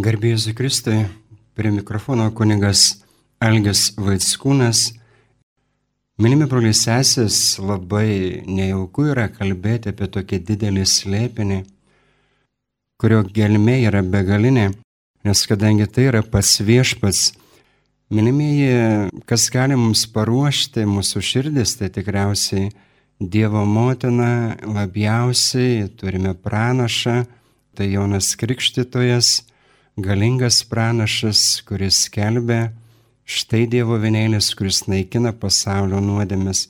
Garbėjus Kristui, prie mikrofono kunigas Algis Vaitskūnas. Minimi broliai sesės, labai nejauku yra kalbėti apie tokį didelį slėpinį, kurio gelmė yra begalinė, nes kadangi tai yra pats viešpats, minimieji, kas gali mums paruošti mūsų širdis, tai tikriausiai Dievo motina labiausiai turime pranašą, tai Jonas Krikštytojas, galingas pranašas, kuris skelbia, štai Dievo vienėlis, kuris naikina pasaulio nuodėmes.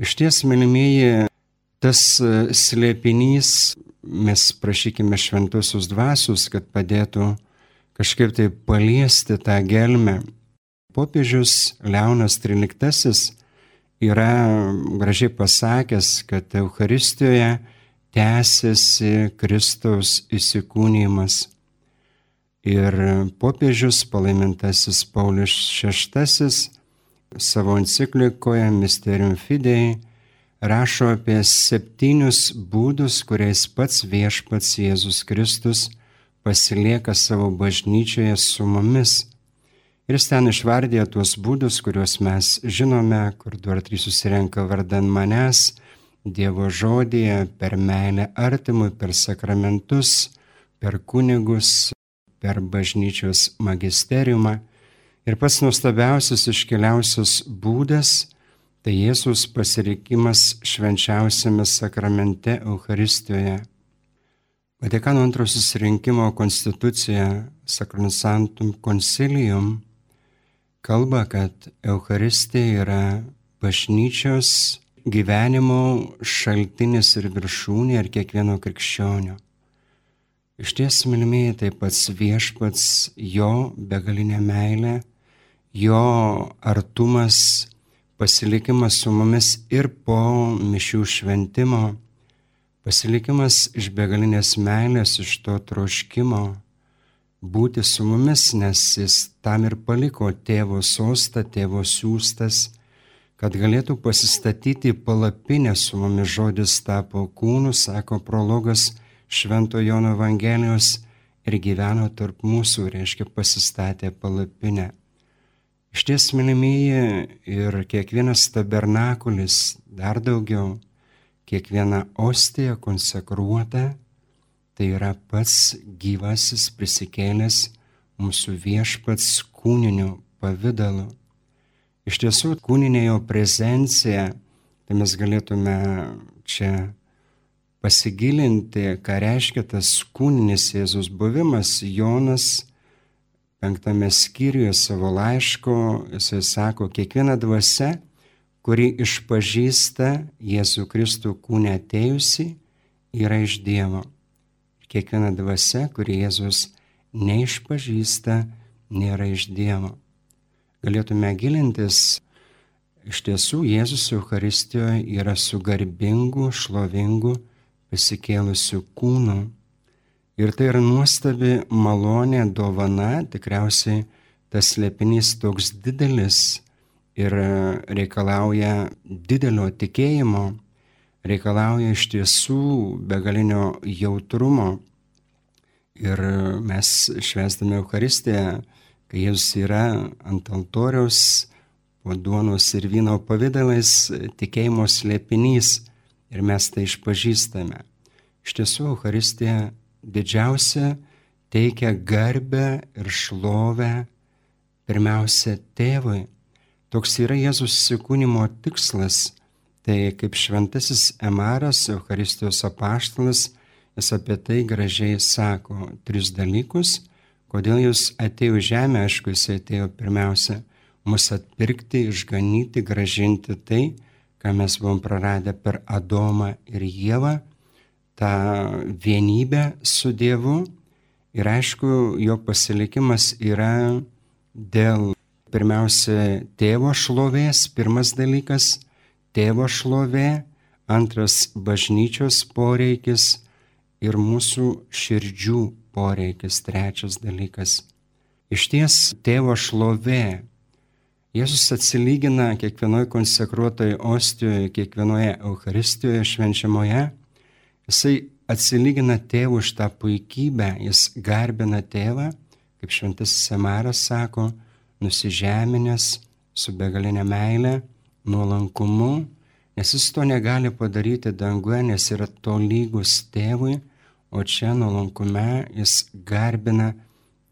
Iš ties, mylimieji, tas e, slėpinys, mes prašykime šventusius dvasius, kad padėtų kažkaip tai paliesti tą gelmę. Popiežius Leonas XIII yra gražiai pasakęs, kad Euharistijoje tęsiasi Kristaus įsikūnymas. Ir popiežius palaimintasis Paulius VI savo enciklikoje Mysterium Fidei rašo apie septynius būdus, kuriais pats viešpats Jėzus Kristus pasilieka savo bažnyčioje su mumis. Ir jis ten išvardė tuos būdus, kuriuos mes žinome, kur du ar trys susirenka vardan manęs, Dievo žodėje, per meilę artimui, per sakramentus, per kunigus, per bažnyčios magisteriumą. Ir pats nuostabiausias iškeliausias būdas - tai Jėzus pasirikimas švenčiausiame sakramente Euharistijoje. Vatikano antrojo susirinkimo konstitucija Sacrosantum Concilium kalba, kad Euharistija yra bažnyčios gyvenimo šaltinis ir viršūnė ir kiekvieno krikščionio. Iš ties, mylimieji, tai pats viešpats, jo begalinė meilė, jo artumas, pasilikimas su mumis ir po mišių šventimo, pasilikimas iš begalinės meilės, iš to troškimo būti su mumis, nes jis tam ir paliko tėvo sostą, tėvo siūstas, kad galėtų pasistatyti palapinę su mumis. Žodis tapo kūnu, sako prologas Švento Jono Evangelijos ir gyveno tarp mūsų, reiškia pasistatė palapinę. Iš ties, mylimieji, ir kiekvienas tabernakulis, dar daugiau, kiekviena ostija konsekruota, tai yra pats gyvasis prisikėlęs mūsų viešpats kūniniu pavydalu. Iš tiesų, kūninė jo prezencija, tai mes galėtume čia pasigilinti, ką reiškia tas kūninis Jėzus buvimas, Jonas penktame skyriuje savo laiško, jisai sako, kiekviena dvasia, kuri išpažįsta Jėzų Kristų kūnę atėjusi, yra iš Dievo. Kiekviena dvasia, kuri Jėzus neišpažįsta, nėra iš Dievo. Galėtume gilintis, iš tiesų Jėzus Euharistijoje yra su garbingu, šlovingu, pasikėlusių kūnų. Ir tai yra nuostabi malonė, dovana, tikriausiai tas slėpinys toks didelis ir reikalauja didelio tikėjimo, reikalauja iš tiesų begalinio jautrumo. Ir mes švesdami Euharistiją, kai Jėzus yra ant altoriaus, po duonos ir vyno pavydalais, tikėjimo slėpinys ir mes tai išpažįstame. Iš tiesų, Euharistija didžiausia teikia garbę ir šlovę pirmiausia tėvui. Toks yra Jėzus įsikūnymo tikslas. Tai kaip šventasis Emaras, Euharistijos apaštalas, jis apie tai gražiai sako tris dalykus, kodėl jūs atėjo žemė, aišku, jis atėjo pirmiausia mus atpirkti, išganyti, gražinti tai, ką mes buvom praradę per Adomą ir Jėvą, tą vienybę su Dievu. Ir aišku, jo pasilikimas yra dėl pirmiausia tėvo šlovės, pirmas dalykas - tėvo šlovė, antras - bažnyčios poreikis ir mūsų širdžių poreikis, trečias dalykas. Iš ties tėvo šlovė Jėzus atsilygina kiekvienoje konsekruotoje ostijoje, kiekvienoje Euharistijoje švenčiamoje, jisai atsilygina tėvų už tą puikybę, jis garbina tėvą, kaip šventasis Semaras sako, nusižeminęs su begalinė meilė, nuolankumu, nes jis to negali padaryti danguje, nes yra to lygus tėvui, o čia nuolankume jis garbina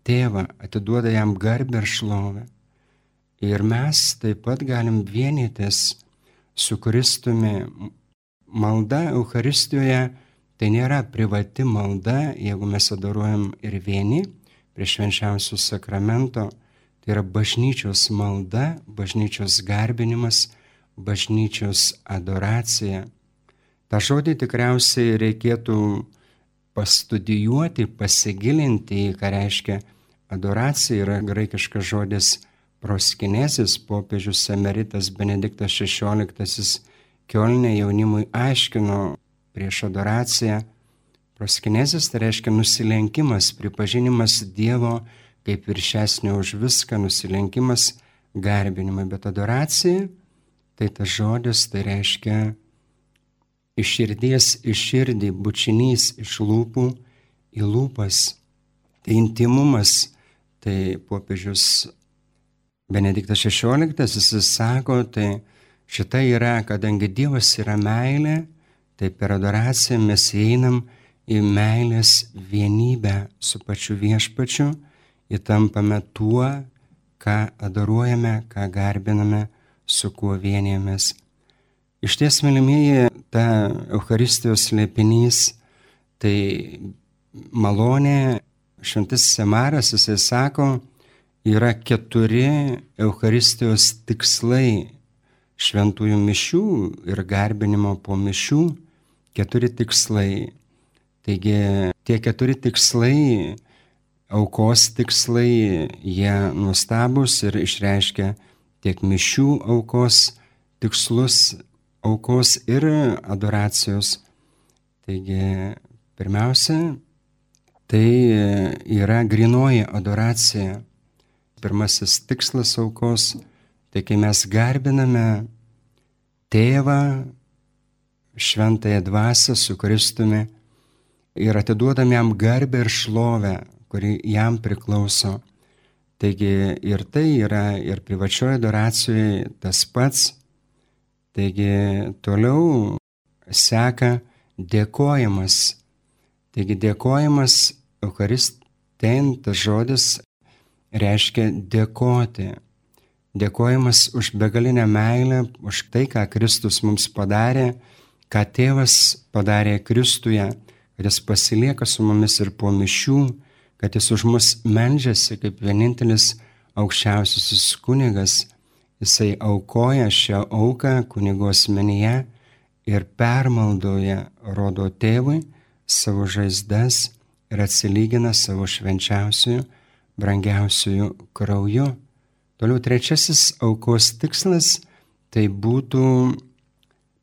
tėvą, atiduoda jam garbę ir šlovę. Ir mes taip pat galim vienytis su Kristumi. Malda Euharistijoje tai nėra privati malda, jeigu mes adoruojam ir vieni prie švenčiausių sakramento, tai yra bažnyčios malda, bažnyčios garbinimas, bažnyčios adoracija. Ta žodį tikriausiai reikėtų pastudijuoti, pasigilinti ką reiškia adoracija, yra graikiškas žodis proskinėsis, popiežius emeritas Benediktas XVI Kielne jaunimui aiškino prieš adoraciją. Proskinėsis tai reiškia nusilenkimas, pripažinimas Dievo kaip viršesnio už viską, nusilenkimas garbinimui, bet adoracija tai tas žodis tai reiškia iš širdies į širdį, bučinys iš lūpų į lūpas. Tai intimumas, tai popiežius Benediktas XVI, jis sako, tai šita yra, kadangi Dievas yra meilė, tai per adoraciją mes einam į meilės vienybę su pačiu viešpačiu, įtampame tuo, ką adoruojame, ką garbiname, su kuo vienėmės. Iš ties, mylimieji, ta Euharistijos slėpinys, tai malonė, šventas Semaras, jisai sako, yra keturi Euharistijos tikslai šventųjų mišių ir garbinimo po mišių, keturi tikslai. Taigi tie keturi tikslai, aukos tikslai, jie nuostabus ir išreiškia tiek mišių aukos tikslus, aukos ir adoracijos. Taigi, pirmiausia, tai yra grinoji adoracija. Pirmasis tikslas aukos, tai kai mes garbiname tėvą, šventąją dvasę su Kristumi ir atiduodam jam garbę ir šlovę, kuri jam priklauso. Taigi ir tai yra ir privačioje adoracijoje tas pats, Taigi toliau seka dėkojimas. Taigi dėkojimas Eucharistien tas žodis reiškia dėkoti. Dėkojimas už begalinę meilę, už tai, ką Kristus mums padarė, ką tėvas padarė Kristuje, kad jis pasilieka su mumis ir po mišių, kad jis už mus melžiasi kaip vienintelis aukščiausiasis kunigas Jisai aukoja šią auką kunigo asmenyje ir permaldoje rodo tėvui savo žaizdas ir atsilygina savo švenčiausiųjų, brangiausiųjų krauju. Toliau trečiasis aukos tikslas tai būtų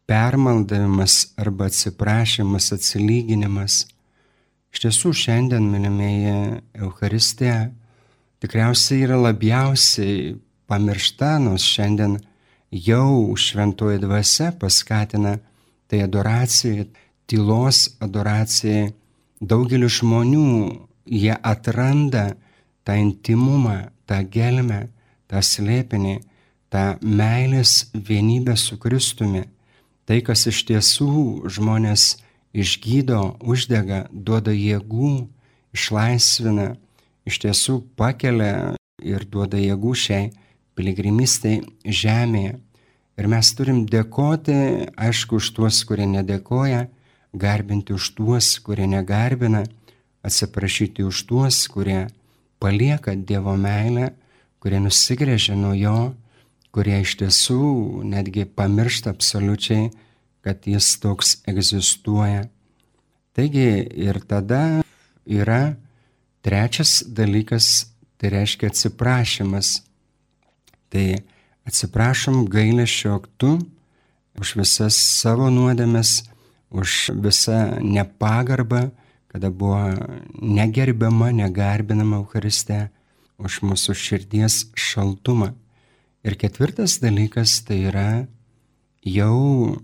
permaldavimas arba atsiprašymas, atsilyginimas. Iš tiesų šiandien, mylimieji, Euharistija tikriausiai yra labiausiai pamiršta, nors šiandien jau šventoji dvasia paskatina tai adoracijai, tylos adoracijai. Daugelis žmonių jie atranda tą intimumą, tą gelmę, tą slėpinį, tą meilės vienybę su Kristumi. Tai, kas iš tiesų žmonės išgydo, uždega, duoda jėgų, išlaisvina, iš tiesų pakelia ir duoda jėgų šiai piligrimistai žemėje. Ir mes turim dėkoti, aišku, už tuos, kurie nedėkoja, garbinti už tuos, kurie negarbina, atsiprašyti už tuos, kurie palieka Dievo meilę, kurie nusigrėžia nuo jo, kurie iš tiesų netgi pamiršta absoliučiai, kad jis toks egzistuoja. Taigi ir tada yra trečias dalykas, tai reiškia atsiprašymas. Tai atsiprašom gailėšio aktu už visas savo nuodėmes, už visą nepagarbą, kada buvo negerbiama, negarbinama Euhariste, už mūsų širdies šaltumą. Ir ketvirtas dalykas tai yra jau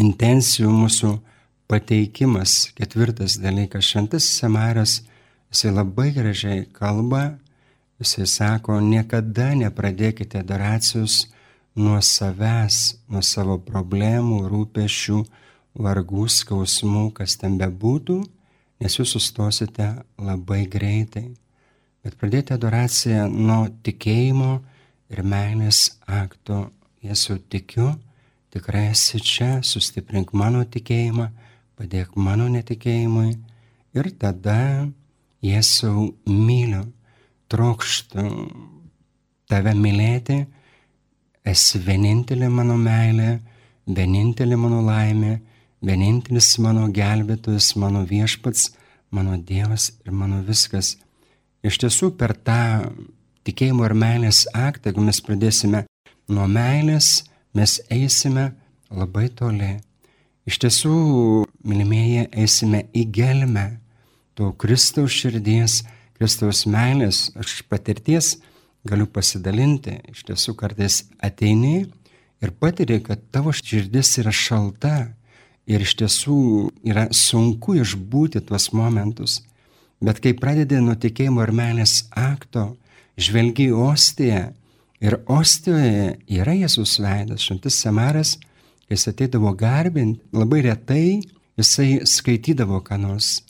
intencijų mūsų pateikimas, ketvirtas dalykas, šventasis Samaras, jisai labai gražiai kalba, jisai sako, niekada nepradėkite adoracijos nuo savęs, nuo savo problemų, rūpešių, vargų, skausmų, kas ten bebūtų, nes jūs sustosite labai greitai. Bet pradėti adoraciją nuo tikėjimo ir meilės akto. Jėzau tikiu, tikrai esi čia, sustiprink mano tikėjimą, padėk mano netikėjimui ir tada Jėzau myliu, trokštų tave mylėti, esi vienintelė mano meilė, vienintelė mano laimė, vienintelis mano gelbėtojas, mano viešpats, mano Dievas ir mano viskas. Iš tiesų per tą tikėjimo ir meilės aktą, jeigu mes pradėsime nuo meilės, mes eisime labai toli. Iš tiesų, mylimieji, eisime į gelmę to Kristaus širdies, Kristaus meilės, aš patirties galiu pasidalinti. Iš tiesų, kartais ateini ir patiri, kad tavo širdis yra šalta ir iš tiesų yra sunku išbūti tuos momentus. Bet kai pradedi nuo tikėjimo ir meilės akto, žvelgi į ostiją ir ostijoje yra Jėzus veidas, šventas Samaras jis ateidavo garbinti, labai retai jisai skaitydavo ką nors,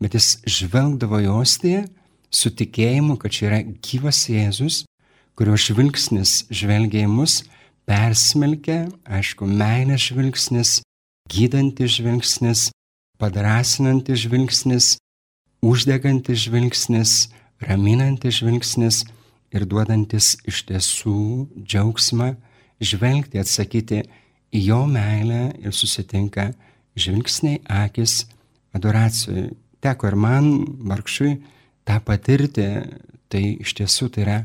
bet jis žvelgdavo į ostiją su tikėjimu, kad čia yra gyvas Jėzus, kurio žvilgsnis žvelgia į mus, persmelkia, aišku, meilės žvilgsnis, gydantis žvilgsnis, padrasinantis žvilgsnis, uždegantis žvilgsnis, raminantis žvilgsnis ir duodantis iš tiesų džiaugsmą žvelgti, atsakyti į jo meilę ir susitinka žvilgsniai akis adoracijai. Teko ir man, vargšui, tą patirti, tai iš tiesų tai yra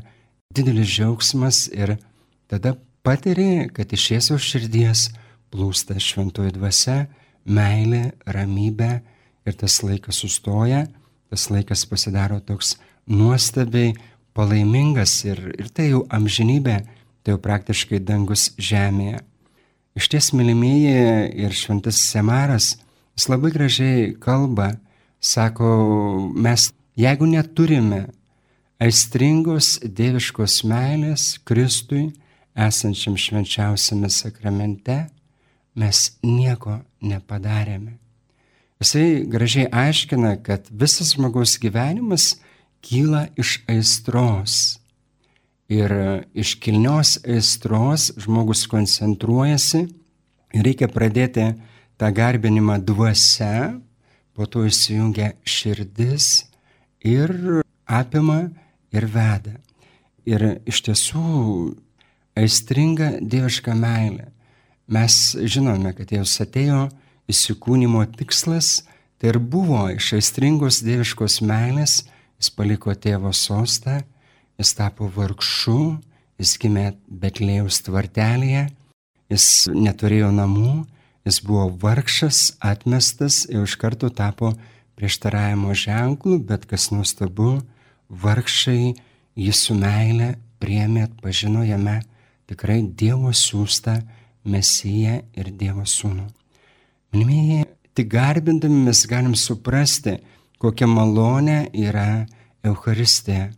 didelis džiaugsmas ir tada patiri, kad iš Jėzaus širdies plūsta šventoji dvasia, meilė, ramybė ir tas laikas sustoja, tas laikas pasidaro toks nuostabiai palaimingas ir, ir tai jau amžinybė, tai jau praktiškai dangus žemėje. Iš ties, mylimieji ir šventas Semaras, jis labai gražiai kalba, sako, mes jeigu neturime aistringos dieviškos meilės Kristui, esančiam švenčiausiame sakramente, mes nieko nepadarėme. Jisai gražiai aiškina, kad visas žmogaus gyvenimas kyla iš aistros ir iš kilnios aistros žmogus koncentruojasi ir reikia pradėti tą garbinimą dvasia, po to įsijungia širdis ir apima ir veda. Ir iš tiesų aistringa dieviška meilė. Mes žinome, kad Jėzus atėjo įsikūnymo tikslas, tai ir buvo iš aistringos dieviškos meilės, jis paliko tėvo sostą jis tapo vargšu, jis gimė Betlėjaus tvartelėje, jis neturėjo namų, jis buvo vargšas, atmestas ir iš karto tapo prieštaravimo ženklų, bet kas nuostabu, vargšai jį su meile priemė, atpažino jame tikrai Dievo siūstą Mesiją ir Dievo sūnų. Minimieji, tik garbindami mes galim suprasti, kokia malonė yra Euharistija.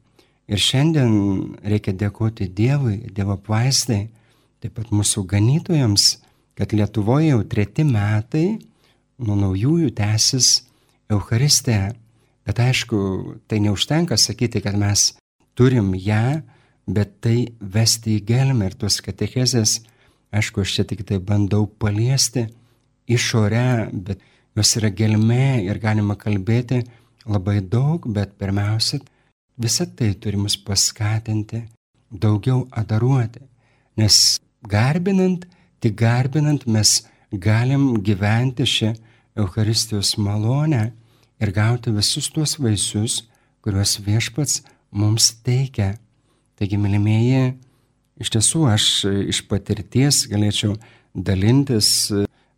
Ir šiandien reikia dėkoti Dievui, Dievo apvaistai, taip pat mūsų ganytojams, kad Lietuvoje jau treti metai nuo naujųjų tęsis Euharistė. Bet aišku, tai neužtenka sakyti, kad mes turim ją, bet tai vesti į gelmę ir tos katechezės, aišku, aš čia tik tai bandau paliesti išorę, bet jos yra gelmė ir galima kalbėti labai daug, bet pirmiausia, Visą tai turi mus paskatinti daugiau adoruoti, nes garbinant, tik garbinant mes galim gyventi šią Eucharistijos malonę ir gauti visus tuos vaisius, kuriuos viešpats mums teikia. Taigi, mylimieji, iš tiesų aš iš patirties galėčiau dalintis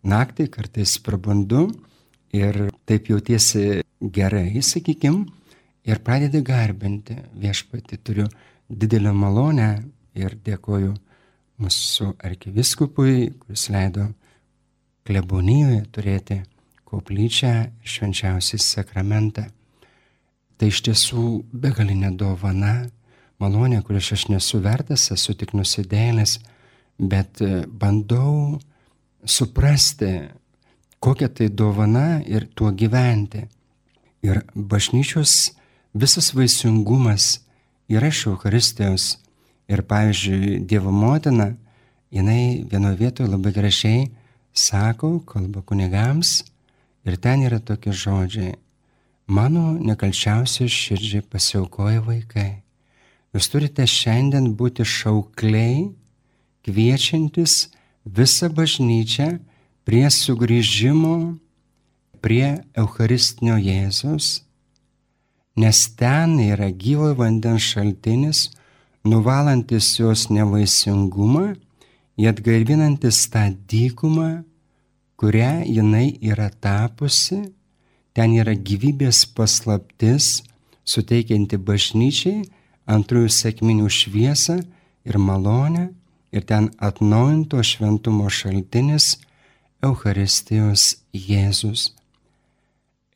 naktį, kartais prabundu ir taip jautiesi gerai, sakykim, ir pradedi garbinti viešpatį. Turiu didelę malonę ir dėkoju mūsų arkiviskupui, kuris leido klebonijoje turėti koplyčią ir švenčiausiai sakramentą. Tai iš tiesų begalinė dovana, malonė, kurios aš nesu vertas, esu tik nusidėlęs, bet e, bandau suprasti, kokia tai dovana ir tuo gyventi. Ir bažnyčios visas vaisingumas yra iš Eucharistijos. Ir pavyzdžiui, Dievo motina, jinai vienoje vietoje labai gražiai sako, kalba kunigams, ir ten yra tokie žodžiai. Mano nekalčiausiai širdžiai pasiaukoja vaikai. Jūs turite šiandien būti šaukliai, kviečiantis visą bažnyčią prie sugrįžimo prie Eucharistinio Jėzus, nes ten yra gyvo vandens šaltinis, nuvalantis jos nevaisingumą, jį atgaivinantis tą dykumą, kurią jinai yra tapusi, ten yra gyvybės paslaptis, suteikianti bažnyčiai antrųjų sėkminių šviesą ir malonę, ir ten atnaujinto šventumo šaltinis Eucharistijos Jėzus.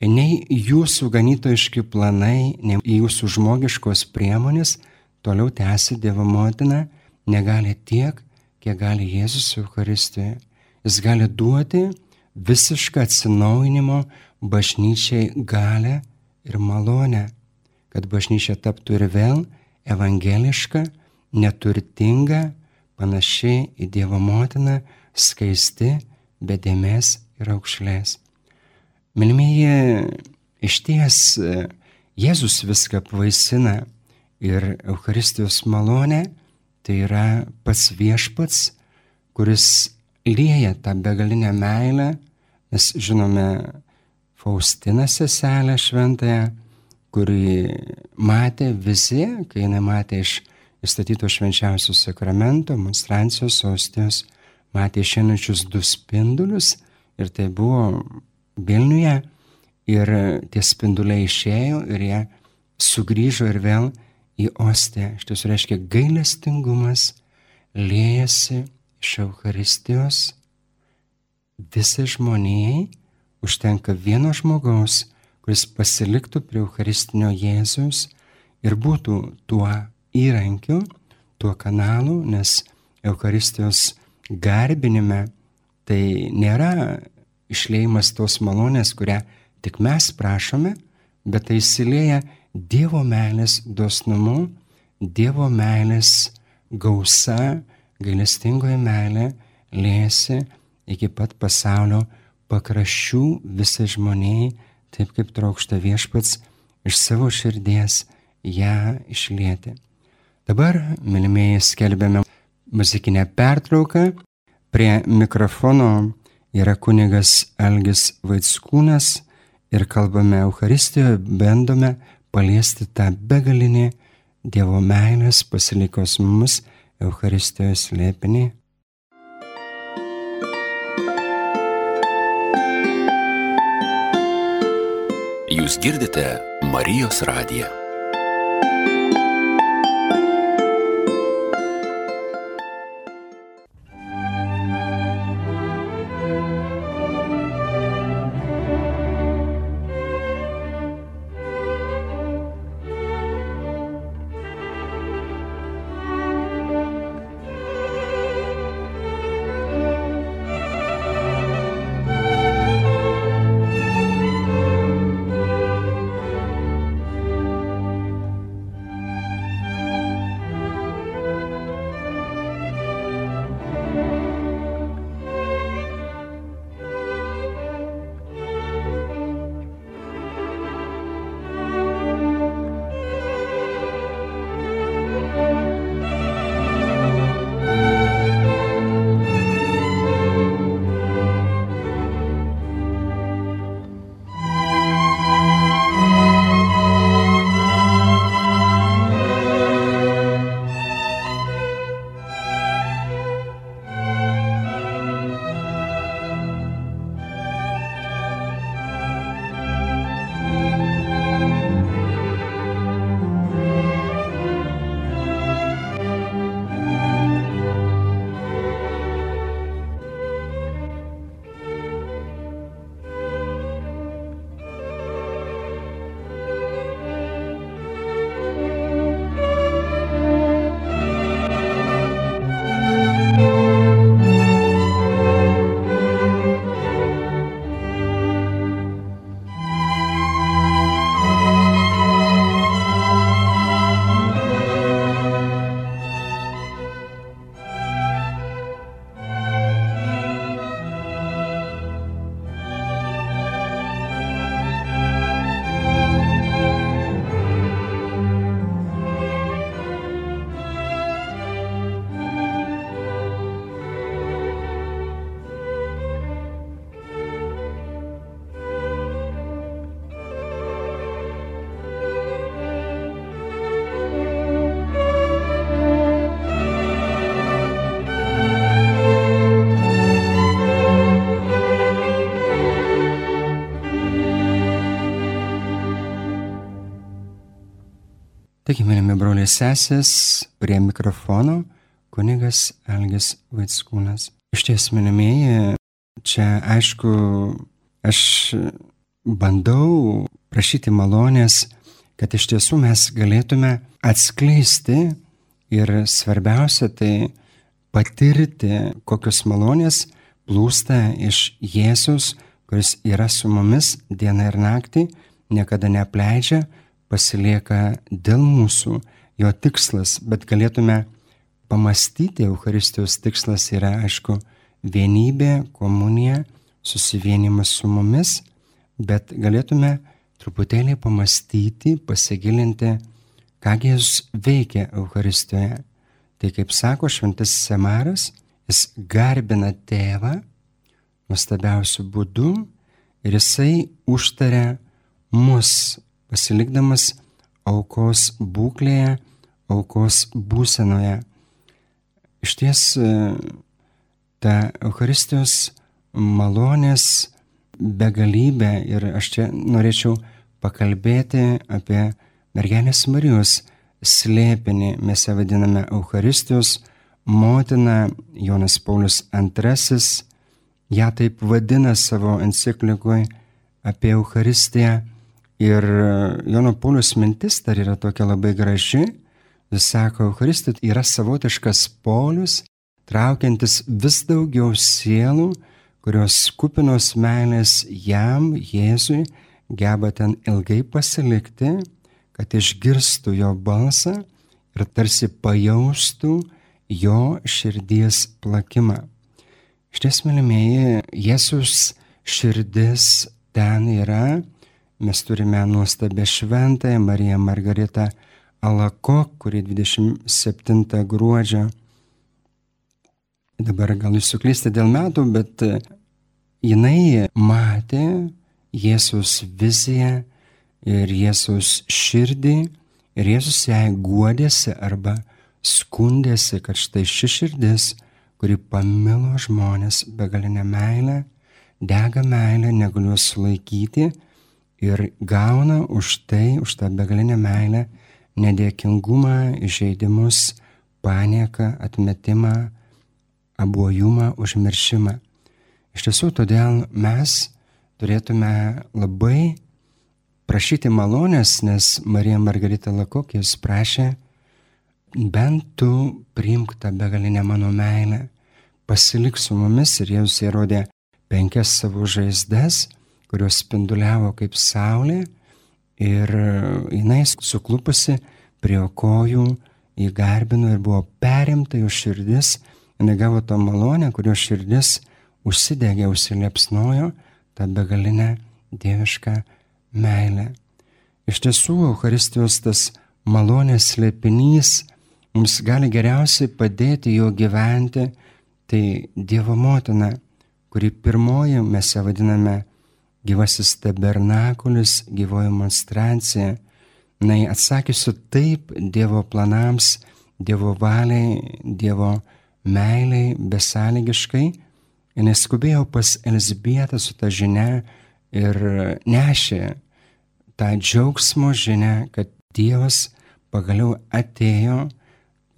Nei jūsų ganytojiški planai, nei jūsų žmogiškos priemonės toliau tęsi Dievo motina negali tiek, kiek gali Jėzus Eucharistijoje. Jis gali duoti visišką atsinaujinimo bažnyčiai galę ir malonę, kad bažnyčia taptų ir vėl evangeliška, neturtinga, panaši į Dievo motiną, skaisti, be dėmes ir aukšlės. Milimieji, iš ties Jėzus viską apvaisina ir Eucharistijos malonė tai yra pats viešpats, kuris lieja tą begalinę meilę, mes žinome Faustiną seselę šventąją, kuri matė viziją, kai jinai matė iš įstatyto švenčiausių sakramento, monstrancijos ostijos, matė šiandiečius du spindulius ir tai buvo Vilniuje ir tie spinduliai išėjo ir jie sugrįžo ir vėl į ostę. Iš tiesų reiškia gailestingumas liejasi iš Eucharistijos visai žmonijai, užtenka vieno žmogaus, kuris pasiliktų prie Eucharistinio Jėzus ir būtų tuo įrankiu, tuo kanalu, nes Eucharistijos garbinime tai nėra išleimas tos malonės, kurią tik mes prašome, bet tai įsilieja Dievo meilės dosnumu, Dievo meilės gausa, gailestingoji meilė lėsi iki pat pasaulio pakraščių visai žmoniai, taip kaip trokšta viešpats iš savo širdies ją išlieti. Dabar, mylimieji, skelbėme muzikinę pertrauką. Prie mikrofono yra kunigas Algis Vaitskūnas ir kalbame Euharistijoje, bandome paliesti tą begalinį Dievo meilės pasilikos mus Euharistijoje slėpinį. Girdite Marijos radiją. Taigi, mėlymi broliai sesės, prie mikrofono kunigas Elgis Vaitskūnas. Iš ties, mėlymieji, čia aišku, aš bandau prašyti malonės, kad iš tiesų mes galėtume atskleisti ir svarbiausia tai patirti, kokios malonės plūsta iš Jėzus, kuris yra su mumis dieną ir naktį, niekada neapleidžia, pasilieka dėl mūsų, jo tikslas, bet galėtume pamastyti, Euharistijos tikslas yra, aišku, vienybė, komunija, susivienimas su mumis, bet galėtume truputėlį pamastyti, pasigilinti, ką Jėzus veikia Euharistijoje. Tai kaip sako šventasis Semaras, jis garbina tėvą nuostabiausių būdų ir jisai užtaria mus pasilikdamas aukos būklėje, aukos būsenoje. Iš ties e, ta Euharistijos malonės begalybė ir aš čia norėčiau pakalbėti apie mergelės Marijos slėpinį, mes ją vadiname Euharistijos motina Jonas Paulius II, ją taip vadina savo enciklikoje apie Euharistiją Ir e, Jono Paulius mintis dar yra tokia labai graži. Jis sako, Eucharistija yra savotiškas polius, traukiantis vis daugiau sielų, kurios kupinos meilės jam, Jėzui, geba ten ilgai pasilikti, kad išgirstų jo balsą ir tarsi pajaustų jo širdies plakimą. Šties, mylimieji, Jėzus širdis ten yra Mes turime nuostabę šventąją Mariją Margaritą Alako, kuri 27 gruodžio. Dabar gal jūs suklysti dėl metų, bet e, jinai matė Jėzus viziją ir Jėzus širdį ir Jėzus jai guodėsi arba skundėsi, kad štai ši širdis, kuri pamilo žmonės begalinę meilę, dega meilę, negaliu sulaikyti ir gauna už tai, už tą begalinę meilę, nedėkingumą, įžeidimus, panieką, atmetimą, abuojumą, užmiršimą. Iš tiesų, todėl mes turėtume labai prašyti malonės, nes Marija Margarita Lakokės prašė, bent tu priimk tą begalinę mano meilę, pasilik su mumis ir Jėzus įrodė penkias savo žaizdas kurios spinduliavo kaip saulė ir jinai suklupusi prie kojų įgarbino ir buvo perimta jų širdis, jinai gavo tą malonę, kurio širdis užsidegė, užsilepsnojo tą begalinę dievišką meilę. Iš tiesų, Euharistijos tas malonės slėpinys mums gali geriausiai padėti jo gyventi, tai Dievo motina, kuri pirmoji mes ją vadiname gyvasis tabernakulis, gyvoji monstrancija, na, atsakysiu taip Dievo planams, Dievo valiai, Dievo meiliai, besąlygiškai, jinai skubėjo pas Elzbietą su ta žinia ir nešė tą džiaugsmo žinę, kad Dievas pagaliau atėjo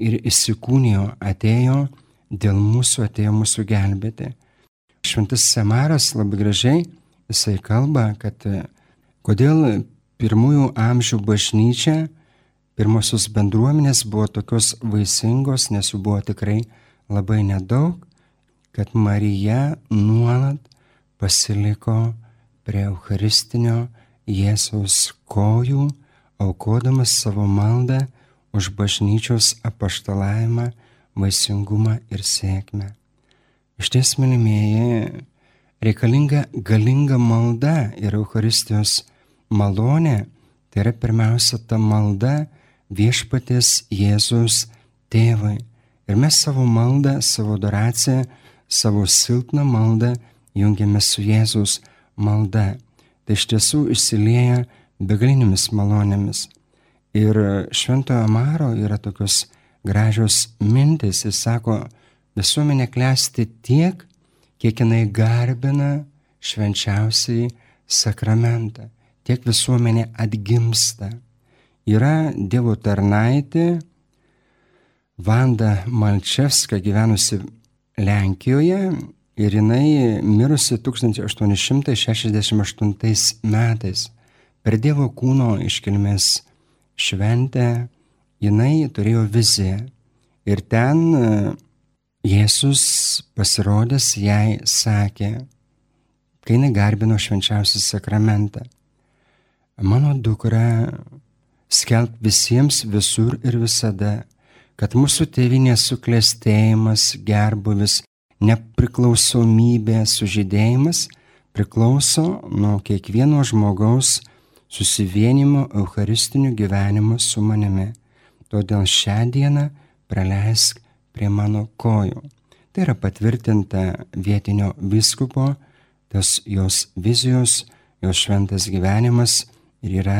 ir įsikūnijo, atėjo dėl mūsų, atėjo mūsų gelbėti. Šventas Samaras labai gražiai jisai kalba, kad e, kodėl pirmųjų amžių bažnyčia, pirmosios bendruomenės buvo tokios vaisingos, nes jų buvo tikrai labai nedaug, kad Marija nuolat pasiliko prie Eucharistinio Jėzaus kojų, aukodamas savo maldą už bažnyčios apaštalavimą, vaisingumą ir sėkmę. Iš ties, mylimieji, reikalinga galinga malda ir Euharistijos malonė. Tai yra pirmiausia ta malda viešpatės Jėzus tėvai. Ir mes savo maldą, savo adoraciją, savo silpną maldą jungiame su Jėzus malda. Tai iš tiesų išsilieja begalinėmis malonėmis. Ir šventojo Maro yra tokios gražios mintis. Jis sako, visuomenė klesti tiek, kiek jinai garbina švenčiausiai sakramentą, tiek visuomenė atgimsta. yra Dievo tarnaitė Vanda Malčevska gyvenusi Lenkijoje ir jinai mirusi 1868 metais. Per Dievo kūno iškilmės šventę jinai turėjo viziją ir ten Jėzus pasirodęs jai sakė, kai jinai garbino švenčiausią sakramentą, mano dukra skelb visiems visur ir visada, kad mūsų tėvinės suklestėjimas, gerbuvis, nepriklausomybė, sužydėjimas priklauso nuo kiekvieno žmogaus susivienimo eucharistiniu gyvenimu su manimi. Todėl šią dieną praleisk prie mano kojų. Tai yra patvirtinta vietinio viskupo, tas jos vizijos, jos šventas gyvenimas ir yra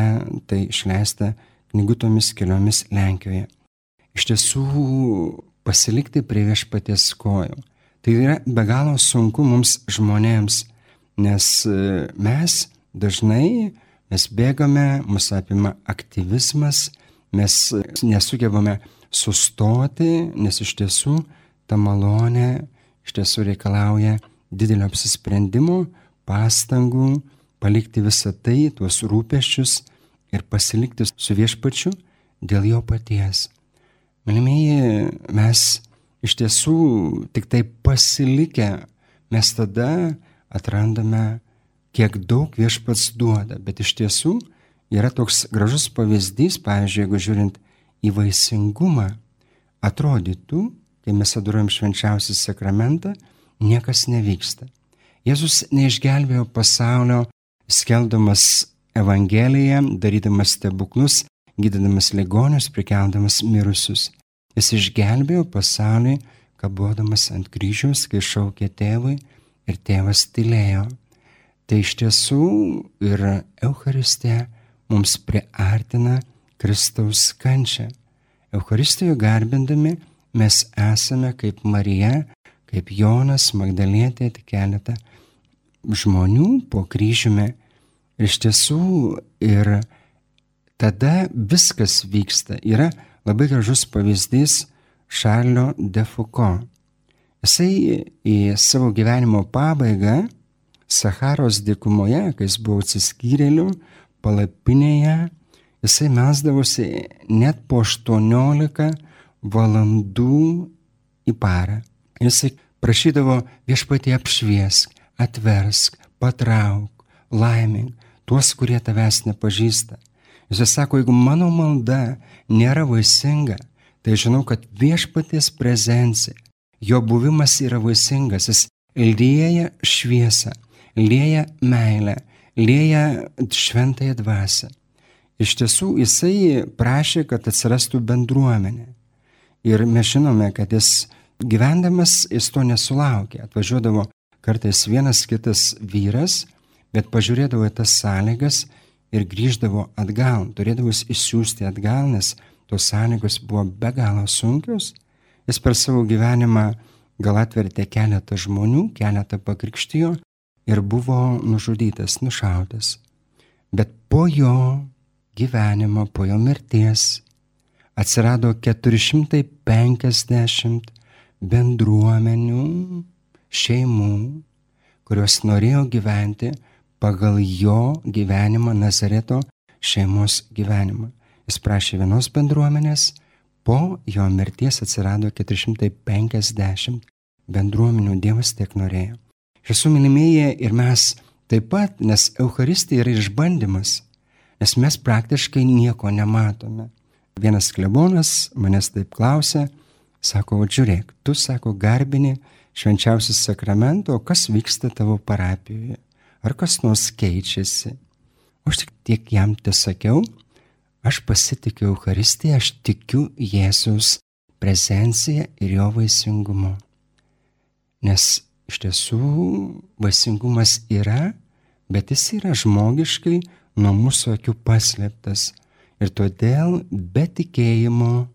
tai išleista knygutomis keliomis Lenkijoje. Iš tiesų pasilikti prie viešpaties kojų. Tai yra be galo sunku mums žmonėms, nes e, mes dažnai mes bėgame, mus apima aktyvizmas, mes nesugebame sustoti, nes iš tiesų ta malonė iš tiesų reikalauja didelio apsisprendimo, pastangų, palikti visą tai, tuos rūpeščius ir pasilikti su viešpačiu dėl jo paties. Mylimieji, mes iš tiesų tik tai pasilikę, mes tada atrandame, kiek daug viešpats duoda, bet iš tiesų yra toks gražus pavyzdys, pavyzdžiui, jeigu žiūrint į vaisingumą, atrodytų, kai mes adoruojam švenčiausią sakramentą, niekas nevyksta. Jėzus neišgelbėjo pasaulio skeldamas Evangeliją, darydamas stebuklus, gydydamas ligonius, prikeldamas mirusius. Jis išgelbėjo pasaulį, kabodamas ant kryžiaus, kai šaukė tėvui ir tėvas tylėjo. Tai iš tiesų ir Euharistija mums priartina Kristaus kančią. Euharistijoje garbindami mes esame kaip Marija, kaip Jonas, Magdalietė, tik keletą žmonių po kryžiumi. Ir iš tiesų ir tada viskas vyksta. Yra labai gražus pavyzdys Šarlio de Foucault. Jisai į savo gyvenimo pabaigą Saharos dykumoje, kai jis buvo atsiskyrėliu, palapinėje, jisai mesdavosi net po 18 valandų į parą. Jisai prašydavo viešpatie apšviesk, atversk, patrauk, laimink tuos, kurie tavęs nepažįsta. Jis sako, jeigu mano malda nėra vaisinga, tai žinau, kad viešpaties prezencija, jo buvimas yra vaisingas, jis lieja šviesą, lieja meilę, lieja šventąją dvasę. Iš tiesų jisai prašė, kad atsirastų bendruomenė. Ir mes žinome, kad jis gyvendamas jis to nesulaukė. Atvažiuodavo Kartais vienas kitas vyras, bet pažiūrėdavo į tas sąlygas ir grįždavo atgal, turėdavo įsiųsti atgal, nes tos sąlygos buvo be galo sunkios. Jis per savo gyvenimą gal atvertė keletą žmonių, keletą pakrikštijo ir buvo nužudytas, nušautas. Bet po jo gyvenimo, po jo mirties atsirado 450 bendruomenių šeimų, kurios norėjo gyventi pagal jo gyvenimą Nazareto šeimos gyvenimą. Jis prašė vienos bendruomenės, po jo mirties atsirado 450 bendruomenių, Dievas tiek norėjo. Esu mylimieji ir mes taip pat, nes Euharistija yra išbandymas, nes mes praktiškai nieko nematome. Vienas klebonas manęs taip klausė, sako, o žiūrėk, tu sako, garbini švenčiausią sakramentą, o kas vyksta tavo parapijoje? Ar kas nors keičiasi? Aš tik tiek jam tesakiau, aš pasitikiu Euharistiją, aš tikiu Jėzus prezenciją ir jo vaisingumu. Nes iš tiesų vaisingumas yra, bet jis yra žmogiškai nuo mūsų akių paslėptas. Ir todėl be tikėjimo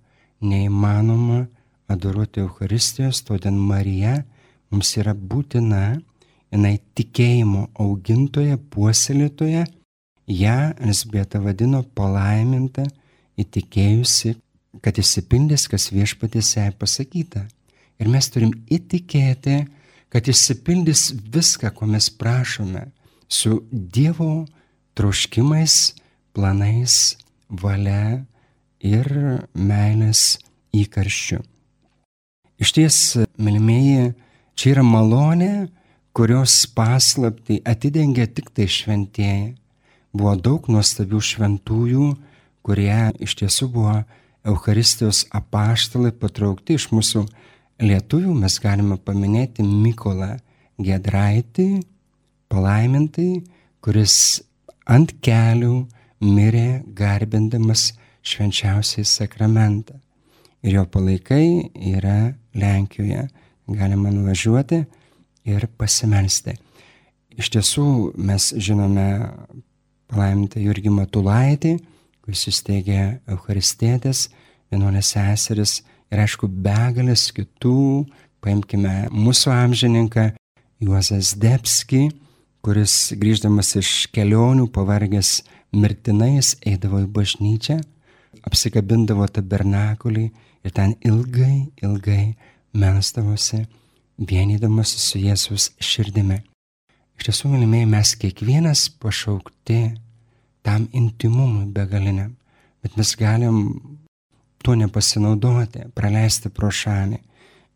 neįmanoma adoruoti Euharistijos, todėl Marija mums yra būtina, jinai tikėjimo augintoja, puoselėtoja, ją Elsbieta vadino palaiminta įtikėjusi, kad įsipildys, kas viešpatys jai pasakyta. Ir mes turim įtikėti, kad išsipildys viską, ko mes prašome, su Dievo troškimais, planais, valia ir meilės įkarščiu. Iš ties, mylimieji, čia yra malonė, kurios paslapti atidengia tik tai šventieji. Buvo daug nuostabių šventųjų, kurie iš tiesų buvo Euharistijos apaštalai patraukti iš mūsų lietuvių. Mes galime paminėti Mykolą Gedraitį, palaimintai, kuris ant kelių mirė garbindamas švenčiausiai sakramentą. Ir jo palaikai yra Lenkijoje. Galima nuvažiuoti ir pasimelsti. Iš tiesų mes žinome palaimintą Jurgį Matulaitį, kuris įsteigė Eucharistėtės, vienuolės seseris ir aišku begalės kitų, paimkime mūsų amžininką Juozas Debski, kuris grįždamas iš kelionių pavargęs mirtinais eidavo į bažnyčią, apsikabindavo tabernakulį ir ten ilgai, ilgai melstavosi, vienydamasi su Jėzus širdimi. Iš tiesų, mylimieji, mes kiekvienas pašaukti tam intimumui begaliniam, bet mes galim tuo nepasinaudoti, praleisti pro šalį.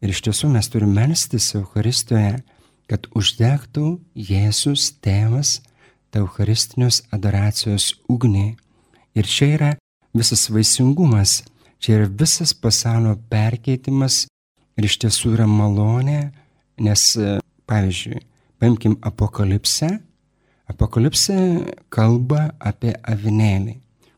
Ir iš tiesų mes turime melstis Euharistijoje, kad uždegtų Jėzus tėvas tą Eucharistinius adoracijos ugnį. Ir čia yra visas vaisingumas, čia yra visas pasaulio perkeitimas ir iš tiesų yra malonė, nes, pavyzdžiui, paimkim apokalipsę. Apokalipsė kalba apie avinėlį,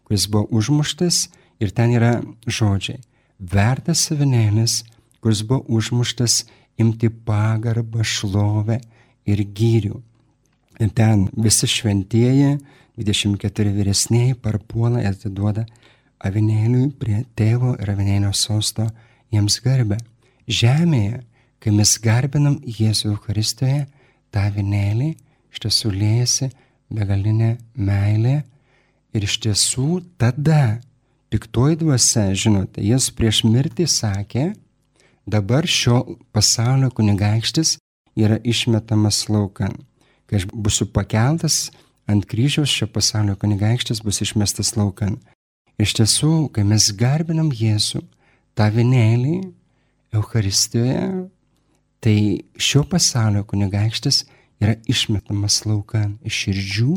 kuris buvo užmuštas ir ten yra žodžiai. Vertas avinėlis, kuris buvo užmuštas imti pagarbą, šlovę ir gyrių. Ir ten visi šventieji, 24 vyresniai, parpuola ir atiduoda avinėliui prie tėvo ir avinėlio sosto jiems garbę. Žemėje, kai mes garbinam Jėzų Eucharistijoje, tą avinėlį iš tiesų liejasi begalinė meilė ir iš tiesų tada piktoji dvasia, žinote, jis prieš mirtį sakė, dabar šio pasaulio kunigaikštis yra išmetamas laukan. Kai aš būsiu pakeltas ant kryžiaus, šio pasaulio kunigaikštis bus išmestas laukan. Iš tiesų, kai mes garbinam Jėzų, tą vienėlį Euharistijoje, tai šio pasaulio kunigaikštis yra išmetamas laukan iš širdžių,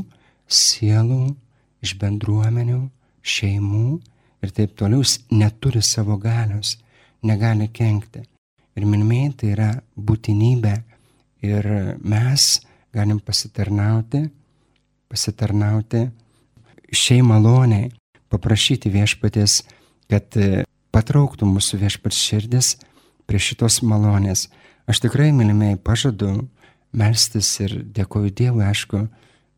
sielų, iš bendruomenių, šeimų ir taip toliau jis neturi savo galios, negali kenkti. Ir minimėjai tai yra būtinybė ir mes galim pasitarnauti, pasitarnauti šiai maloniai, paprašyti viešpatės, kad e, patrauktų mūsų viešpats širdis prie šitos malonės. Aš tikrai, mylimieji, pažadu melstis ir dėkoju Dievui, aišku,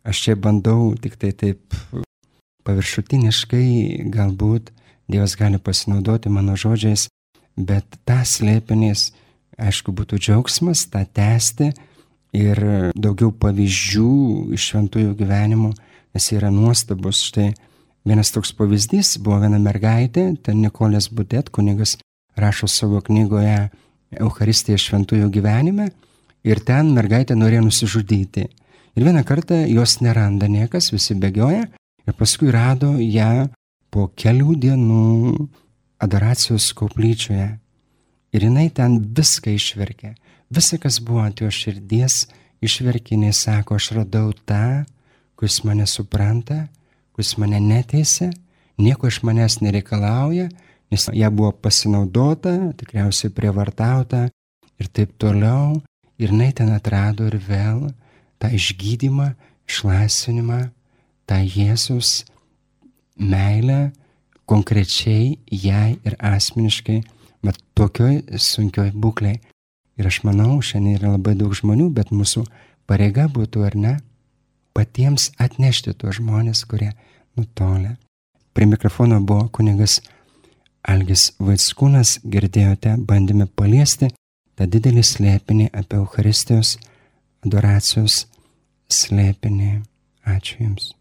aš čia bandau tik tai taip paviršutiniškai, galbūt Dievas gali pasinaudoti mano žodžiais, bet tą slėpinys, aišku, būtų džiaugsmas tą tęsti ir daugiau pavyzdžių iš šventųjų gyvenimų, nes yra nuostabus. Štai Vienas toks pavyzdys buvo viena mergaitė, ten Nikolės Budet, kunigas rašo savo knygoje Euharistija šventųjų gyvenime ir ten mergaitė norėjo nusižudyti. Ir vieną kartą jos neranda niekas, visi bėgioja ir paskui rado ją po kelių dienų adoracijos koplyčioje. Ir jinai ten viską išverkė. Visa, kas buvo ant jo širdies, išverkė, jinai sako, aš radau tą, kuris mane supranta, kuris mane neteisė, nieko iš manęs nereikalauja, nes ją buvo pasinaudota, tikriausiai prievartauta ir taip toliau. Ir jinai ten atrado ir vėl tą išgydymą, išlaisvinimą, tą Jėzus meilę konkrečiai jai ir asmeniškai, bet tokioj sunkioj būklei. Ir aš manau, šiandien yra labai daug žmonių, bet mūsų pareiga būtų ar ne patiems atnešti tuos žmonės, kurie nutolę. Prie mikrofono buvo kunigas Algis Vaitskūnas, girdėjote, bandėme paliesti tą didelį slėpinį apie Euharistijos adoracijos slėpinį. Ačiū Jums.